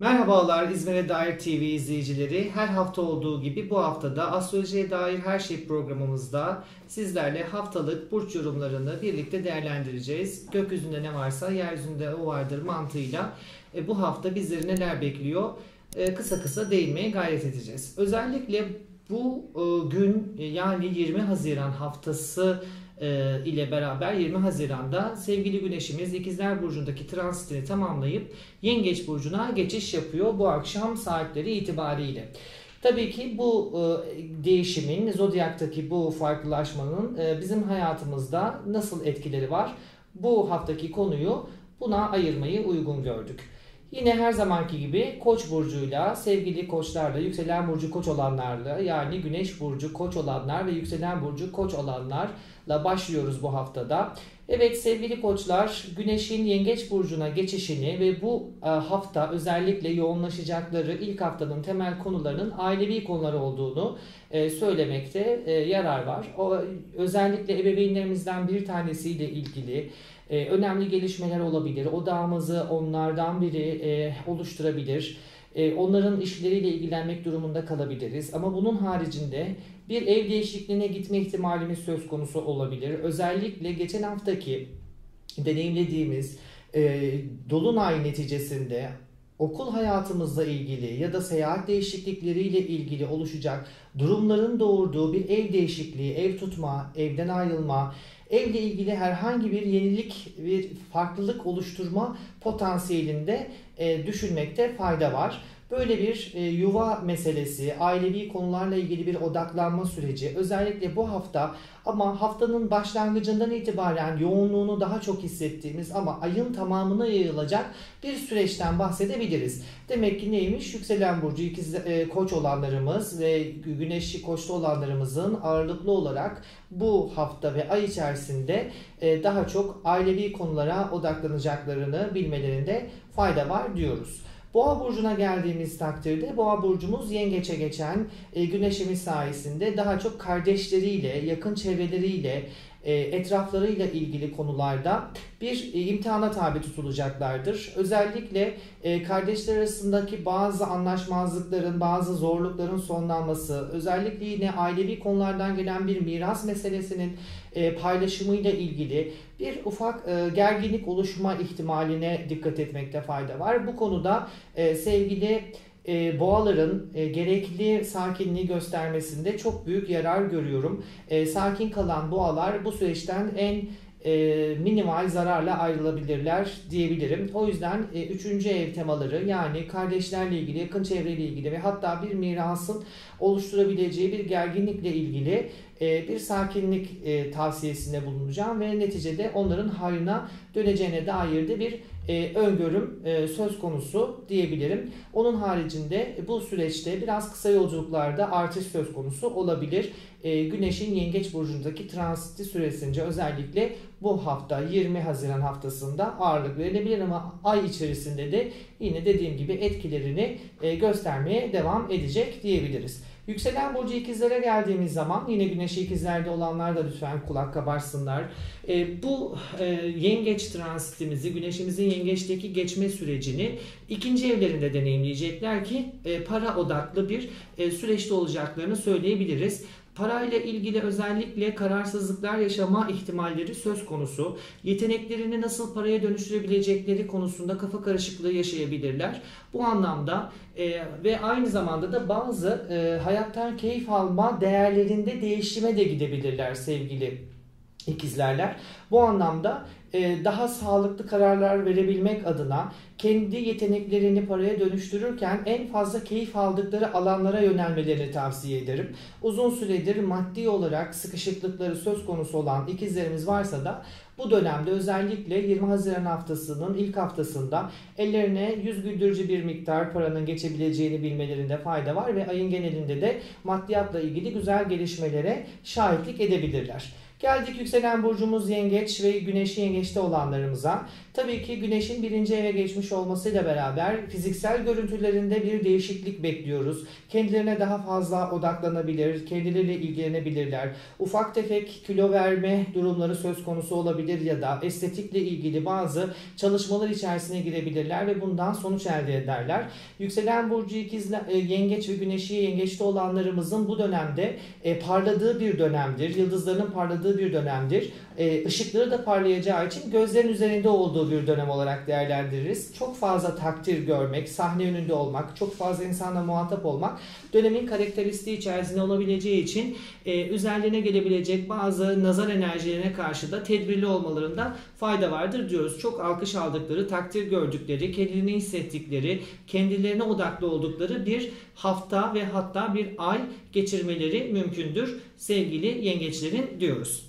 Merhabalar İzmir'e dair TV izleyicileri. Her hafta olduğu gibi bu haftada astrolojiye dair her şey programımızda sizlerle haftalık burç yorumlarını birlikte değerlendireceğiz. Gökyüzünde ne varsa yeryüzünde o vardır mantığıyla e, bu hafta bizleri neler bekliyor e, kısa kısa değinmeye gayret edeceğiz. Özellikle bu e, gün yani 20 Haziran haftası e, ile beraber 20 Haziran'da sevgili Güneşimiz İkizler Burcu'ndaki transitini tamamlayıp Yengeç Burcu'na geçiş yapıyor bu akşam saatleri itibariyle. Tabii ki bu e, değişimin, zodyaktaki bu farklılaşmanın e, bizim hayatımızda nasıl etkileri var? Bu haftaki konuyu buna ayırmayı uygun gördük. Yine her zamanki gibi Koç burcuyla sevgili koçlarla yükselen burcu Koç olanlarla yani Güneş burcu Koç olanlar ve yükselen burcu Koç olanlarla başlıyoruz bu haftada. Evet sevgili koçlar Güneş'in Yengeç burcuna geçişini ve bu e, hafta özellikle yoğunlaşacakları ilk haftanın temel konularının ailevi konular olduğunu e, söylemekte e, yarar var. O özellikle ebeveynlerimizden bir tanesiyle ilgili önemli gelişmeler olabilir. Odağımızı onlardan biri oluşturabilir. Onların işleriyle ilgilenmek durumunda kalabiliriz. Ama bunun haricinde bir ev değişikliğine gitme ihtimalimiz söz konusu olabilir. Özellikle geçen haftaki deneyimlediğimiz e, dolunay neticesinde okul hayatımızla ilgili ya da seyahat değişiklikleriyle ilgili oluşacak durumların doğurduğu bir ev değişikliği, ev tutma, evden ayrılma, evle ilgili herhangi bir yenilik, bir farklılık oluşturma potansiyelinde e, düşünmekte fayda var. Böyle bir e, yuva meselesi, ailevi konularla ilgili bir odaklanma süreci özellikle bu hafta ama haftanın başlangıcından itibaren yoğunluğunu daha çok hissettiğimiz ama ayın tamamına yayılacak bir süreçten bahsedebiliriz. Demek ki neymiş? Yükselen burcu ikiz e, koç olanlarımız ve güneşli koçta olanlarımızın ağırlıklı olarak bu hafta ve ay içerisinde e, daha çok ailevi konulara odaklanacaklarını bilmelerinde fayda var diyoruz. Boğa burcuna geldiğimiz takdirde Boğa burcumuz yengeçe geçen e, güneşimiz sayesinde daha çok kardeşleriyle, yakın çevreleriyle, etraflarıyla ilgili konularda bir e, imtihana tabi tutulacaklardır. Özellikle e, kardeşler arasındaki bazı anlaşmazlıkların, bazı zorlukların sonlanması, özellikle yine ailevi konulardan gelen bir miras meselesinin paylaşımıyla ilgili bir ufak gerginlik oluşma ihtimaline dikkat etmekte fayda var. Bu konuda sevgili e, boğaların e, gerekli sakinliği göstermesinde çok büyük yarar görüyorum. E, sakin kalan boğalar bu süreçten en e, minimal zararla ayrılabilirler diyebilirim. O yüzden e, üçüncü ev temaları yani kardeşlerle ilgili, yakın çevreyle ilgili ve hatta bir mirasın oluşturabileceği bir gerginlikle ilgili e, bir sakinlik e, tavsiyesinde bulunacağım ve neticede onların hayrına döneceğine dair de bir e, öngörüm e, söz konusu diyebilirim. Onun haricinde bu süreçte biraz kısa yolculuklarda artış söz konusu olabilir. E, Güneş'in Yengeç Burcu'ndaki transiti süresince özellikle bu hafta 20 Haziran haftasında ağırlık verilebilir ama ay içerisinde de yine dediğim gibi etkilerini e, göstermeye devam edecek diyebiliriz. Yükselen burcu ikizlere geldiğimiz zaman yine güneşi ikizlerde olanlar da lütfen kulak kabarsınlar. E, bu e, yengeç transitimizi, güneşimizin yengeçteki geçme sürecini ikinci evlerinde deneyimleyecekler ki e, para odaklı bir e, süreçte olacaklarını söyleyebiliriz. Parayla ilgili özellikle kararsızlıklar yaşama ihtimalleri söz konusu. Yeteneklerini nasıl paraya dönüştürebilecekleri konusunda kafa karışıklığı yaşayabilirler. Bu anlamda e, ve aynı zamanda da bazı e, hayattan keyif alma değerlerinde değişime de gidebilirler sevgili ikizlerler. Bu anlamda e, daha sağlıklı kararlar verebilmek adına kendi yeteneklerini paraya dönüştürürken en fazla keyif aldıkları alanlara yönelmelerini tavsiye ederim. Uzun süredir maddi olarak sıkışıklıkları söz konusu olan ikizlerimiz varsa da bu dönemde özellikle 20 Haziran haftasının ilk haftasında ellerine yüz güldürücü bir miktar paranın geçebileceğini bilmelerinde fayda var ve ayın genelinde de maddiyatla ilgili güzel gelişmelere şahitlik edebilirler. Geldik yükselen burcumuz yengeç ve güneşi yengeçte olanlarımıza. Tabii ki güneşin birinci eve geçmiş olmasıyla beraber fiziksel görüntülerinde bir değişiklik bekliyoruz. Kendilerine daha fazla odaklanabilir, kendileriyle ilgilenebilirler. Ufak tefek kilo verme durumları söz konusu olabilir ya da estetikle ilgili bazı çalışmalar içerisine girebilirler ve bundan sonuç elde ederler. Yükselen burcu ikizler, yengeç ve güneşi yengeçte olanlarımızın bu dönemde e, parladığı bir dönemdir. Yıldızlarının parladığı bir dönemdir. E, ışıkları da parlayacağı için gözlerin üzerinde olduğu bir dönem olarak değerlendiririz. Çok fazla takdir görmek, sahne önünde olmak, çok fazla insanla muhatap olmak dönemin karakteristiği içerisinde olabileceği için e, üzerlerine gelebilecek bazı nazar enerjilerine karşı da tedbirli olmalarında fayda vardır diyoruz. Çok alkış aldıkları, takdir gördükleri, kendilerini hissettikleri, kendilerine odaklı oldukları bir hafta ve hatta bir ay geçirmeleri mümkündür sevgili yengeçlerin diyoruz.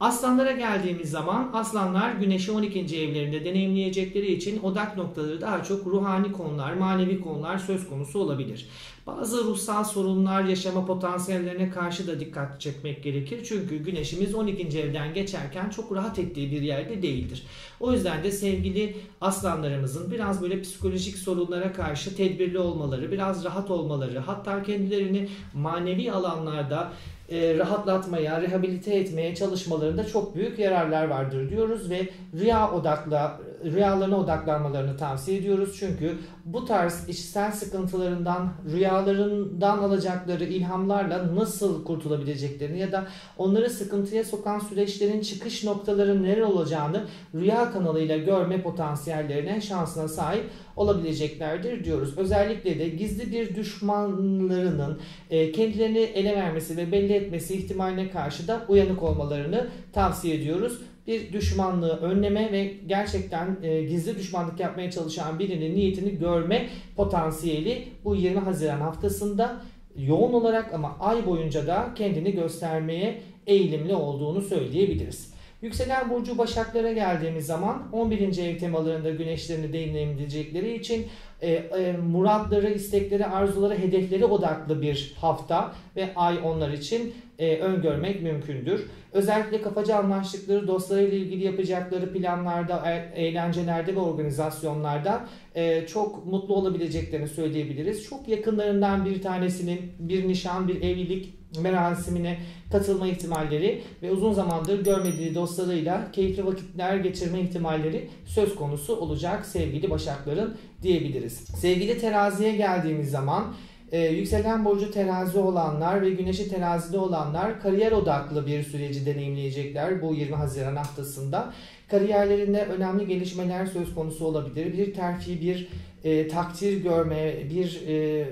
Aslanlara geldiğimiz zaman aslanlar güneşi 12. evlerinde deneyimleyecekleri için odak noktaları daha çok ruhani konular, manevi konular söz konusu olabilir. Bazı ruhsal sorunlar yaşama potansiyellerine karşı da dikkat çekmek gerekir. Çünkü güneşimiz 12. evden geçerken çok rahat ettiği bir yerde değildir. O yüzden de sevgili aslanlarımızın biraz böyle psikolojik sorunlara karşı tedbirli olmaları, biraz rahat olmaları, hatta kendilerini manevi alanlarda e, rahatlatmaya, rehabilite etmeye çalışmalarında çok büyük yararlar vardır diyoruz ve rüya odaklı rüyalarına odaklanmalarını tavsiye ediyoruz. Çünkü bu tarz içsel sıkıntılarından, rüyalarından alacakları ilhamlarla nasıl kurtulabileceklerini ya da onları sıkıntıya sokan süreçlerin çıkış noktaları neler olacağını rüya kanalıyla görme potansiyellerine, şansına sahip olabileceklerdir diyoruz. Özellikle de gizli bir düşmanlarının e, kendilerini ele vermesi ve belli etmesi ihtimaline karşı da uyanık olmalarını tavsiye ediyoruz bir düşmanlığı önleme ve gerçekten e, gizli düşmanlık yapmaya çalışan birinin niyetini görme potansiyeli bu 20 Haziran haftasında yoğun olarak ama ay boyunca da kendini göstermeye eğilimli olduğunu söyleyebiliriz. Yükselen burcu Başaklara geldiğimiz zaman 11. ev temalarında güneşlerini deneyimleyecekleri için e, e, muratları, istekleri, arzuları, hedefleri odaklı bir hafta ve ay onlar için e, öngörmek mümkündür. Özellikle kafaca anlaştıkları dostlarıyla ilgili yapacakları planlarda, e, eğlencelerde ve organizasyonlarda e, çok mutlu olabileceklerini söyleyebiliriz. Çok yakınlarından bir tanesinin bir nişan, bir evlilik merasimine katılma ihtimalleri ve uzun zamandır görmediği dostlarıyla keyifli vakitler geçirme ihtimalleri söz konusu olacak sevgili Başakların diyebiliriz. Sevgili teraziye geldiğimiz zaman e, yükselen burcu terazi olanlar ve güneşi terazide olanlar kariyer odaklı bir süreci deneyimleyecekler bu 20 Haziran haftasında. Kariyerlerinde önemli gelişmeler söz konusu olabilir. Bir terfi, bir e, takdir görme, bir e,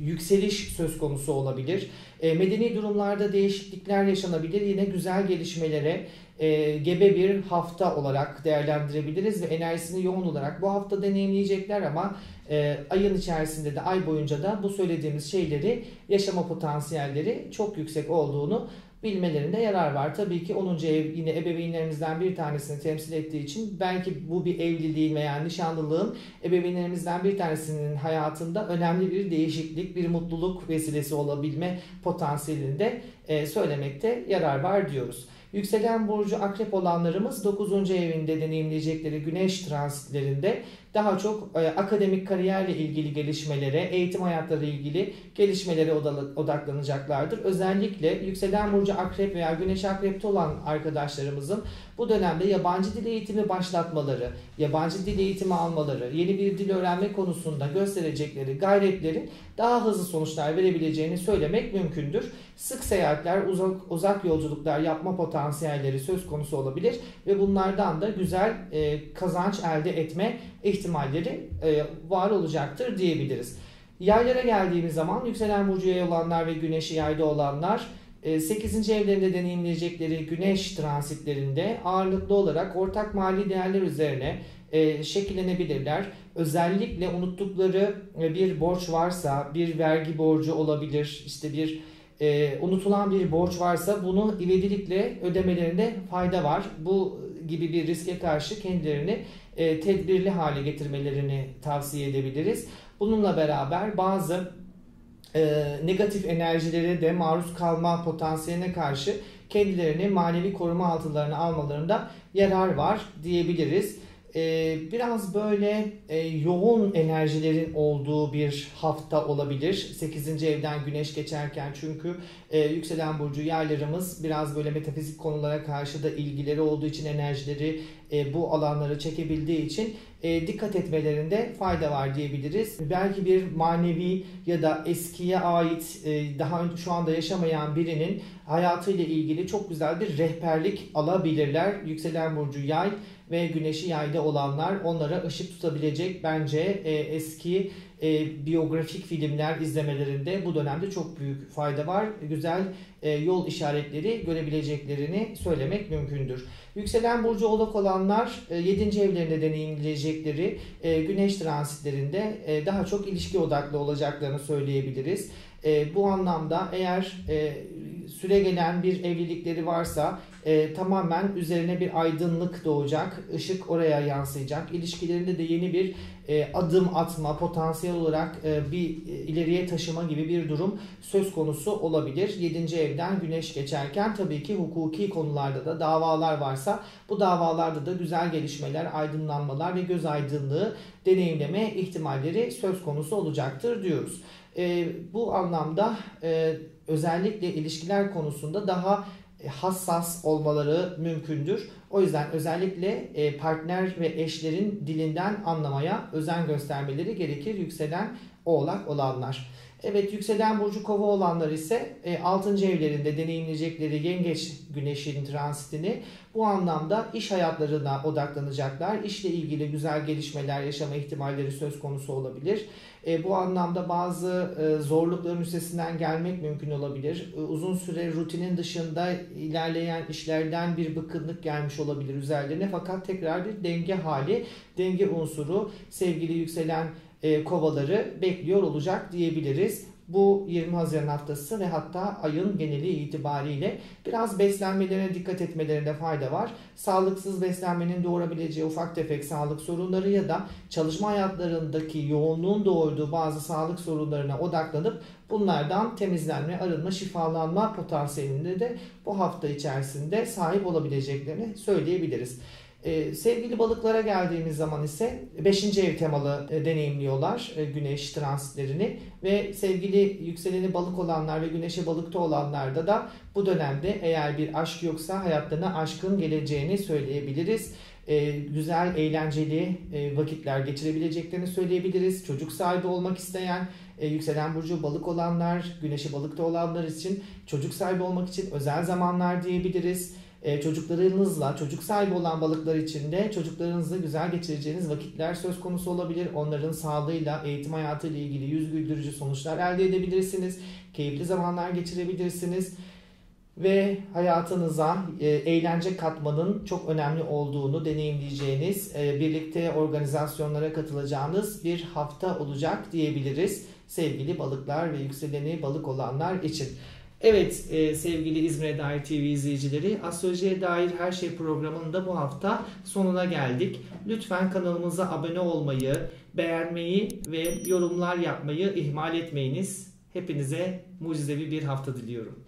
yükseliş söz konusu olabilir. E, medeni durumlarda değişiklikler yaşanabilir. Yine güzel gelişmelere e, gebe bir hafta olarak değerlendirebiliriz ve enerjisini yoğun olarak bu hafta deneyimleyecekler ama e, ayın içerisinde de ay boyunca da bu söylediğimiz şeyleri yaşama potansiyelleri çok yüksek olduğunu bilmelerinde yarar var. Tabii ki 10. ev yine ebeveynlerimizden bir tanesini temsil ettiği için belki bu bir evliliğin veya nişanlılığın ebeveynlerimizden bir tanesinin hayatında önemli bir değişiklik, bir mutluluk vesilesi olabilme potansiyelinde e, söylemekte yarar var diyoruz. Yükselen burcu akrep olanlarımız 9. evinde deneyimleyecekleri güneş transitlerinde daha çok e, akademik kariyerle ilgili gelişmelere, eğitim hayatları ilgili gelişmelere odaklanacaklardır. Özellikle yükselen burcu akrep veya güneş akrepte olan arkadaşlarımızın bu dönemde yabancı dil eğitimi başlatmaları, yabancı dil eğitimi almaları, yeni bir dil öğrenme konusunda gösterecekleri gayretlerin daha hızlı sonuçlar verebileceğini söylemek mümkündür. Sık seyahatler, uzak, uzak yolculuklar yapma potansiyelleri söz konusu olabilir ve bunlardan da güzel e, kazanç elde etme ihtimalleri e, var olacaktır diyebiliriz. Yaylara geldiğimiz zaman yükselen burcu yay olanlar ve güneşi yayda olanlar 8. E, evlerinde deneyimleyecekleri güneş transitlerinde ağırlıklı olarak ortak mali değerler üzerine e, şekillenebilirler. Özellikle unuttukları e, bir borç varsa, bir vergi borcu olabilir, işte bir e, unutulan bir borç varsa bunu ivedilikle ödemelerinde fayda var. Bu gibi bir riske karşı kendilerini tedbirli hale getirmelerini tavsiye edebiliriz. Bununla beraber bazı e, negatif enerjilere de maruz kalma potansiyeline karşı kendilerini manevi koruma altılarına almalarında yarar var diyebiliriz. Ee, biraz böyle e, yoğun enerjilerin olduğu bir hafta olabilir. 8. evden güneş geçerken çünkü e, yükselen burcu yaylarımız biraz böyle metafizik konulara karşı da ilgileri olduğu için enerjileri e, bu alanları çekebildiği için dikkat etmelerinde fayda var diyebiliriz. Belki bir manevi ya da eskiye ait daha önce şu anda yaşamayan birinin hayatıyla ilgili çok güzel bir rehberlik alabilirler. Yükselen burcu yay ve güneşi yayda olanlar onlara ışık tutabilecek bence e, eski e, biyografik filmler izlemelerinde bu dönemde çok büyük fayda var. Güzel e, yol işaretleri görebileceklerini söylemek mümkündür. Yükselen burcu oğlak olanlar e, 7. evlerinde deneyimleyecekleri e, güneş transitlerinde e, daha çok ilişki odaklı olacaklarını söyleyebiliriz. E, bu anlamda eğer e, süre gelen bir evlilikleri varsa e, tamamen üzerine bir aydınlık doğacak, ışık oraya yansıyacak. İlişkilerinde de yeni bir e, adım atma, potansiyel olarak e, bir e, ileriye taşıma gibi bir durum söz konusu olabilir. 7. evden güneş geçerken tabii ki hukuki konularda da davalar varsa bu davalarda da güzel gelişmeler, aydınlanmalar ve göz aydınlığı deneyimleme ihtimalleri söz konusu olacaktır diyoruz. E, bu anlamda e, özellikle ilişkiler konusunda daha e, hassas olmaları mümkündür. O yüzden özellikle e, partner ve eşlerin dilinden anlamaya özen göstermeleri gerekir yükselen oğlak olanlar. Evet yükselen burcu kova olanlar ise 6. E, evlerinde deneyimleyecekleri yengeç güneşin transitini bu anlamda iş hayatlarına odaklanacaklar. İşle ilgili güzel gelişmeler yaşama ihtimalleri söz konusu olabilir. E, bu anlamda bazı e, zorlukların üstesinden gelmek mümkün olabilir. E, uzun süre rutinin dışında ilerleyen işlerden bir bıkkınlık gelmiş olabilir üzerlerine. Fakat tekrar bir denge hali, denge unsuru sevgili yükselen e, kovaları bekliyor olacak diyebiliriz bu 20 Haziran haftası ve hatta ayın geneli itibariyle biraz beslenmelerine dikkat etmelerinde fayda var. Sağlıksız beslenmenin doğurabileceği ufak tefek sağlık sorunları ya da çalışma hayatlarındaki yoğunluğun doğurduğu bazı sağlık sorunlarına odaklanıp bunlardan temizlenme, arınma, şifalanma potansiyelinde de bu hafta içerisinde sahip olabileceklerini söyleyebiliriz. Ee, sevgili balıklara geldiğimiz zaman ise 5. ev temalı e, deneyimliyorlar e, güneş transitlerini ve sevgili yükseleni balık olanlar ve güneşe balıkta olanlarda da bu dönemde eğer bir aşk yoksa hayatlarına aşkın geleceğini söyleyebiliriz. E, güzel, eğlenceli e, vakitler geçirebileceklerini söyleyebiliriz. Çocuk sahibi olmak isteyen, e, yükselen burcu balık olanlar, güneşi balıkta olanlar için çocuk sahibi olmak için özel zamanlar diyebiliriz e, çocuklarınızla, çocuk sahibi olan balıklar için de çocuklarınızla güzel geçireceğiniz vakitler söz konusu olabilir. Onların sağlığıyla, eğitim hayatıyla ilgili yüz güldürücü sonuçlar elde edebilirsiniz. Keyifli zamanlar geçirebilirsiniz. Ve hayatınıza e, eğlence katmanın çok önemli olduğunu deneyimleyeceğiniz, e, birlikte organizasyonlara katılacağınız bir hafta olacak diyebiliriz sevgili balıklar ve yükseleni balık olanlar için. Evet e, sevgili İzmir'e dair TV izleyicileri Astrolojiye dair her şey programının da bu hafta sonuna geldik. Lütfen kanalımıza abone olmayı, beğenmeyi ve yorumlar yapmayı ihmal etmeyiniz. Hepinize mucizevi bir hafta diliyorum.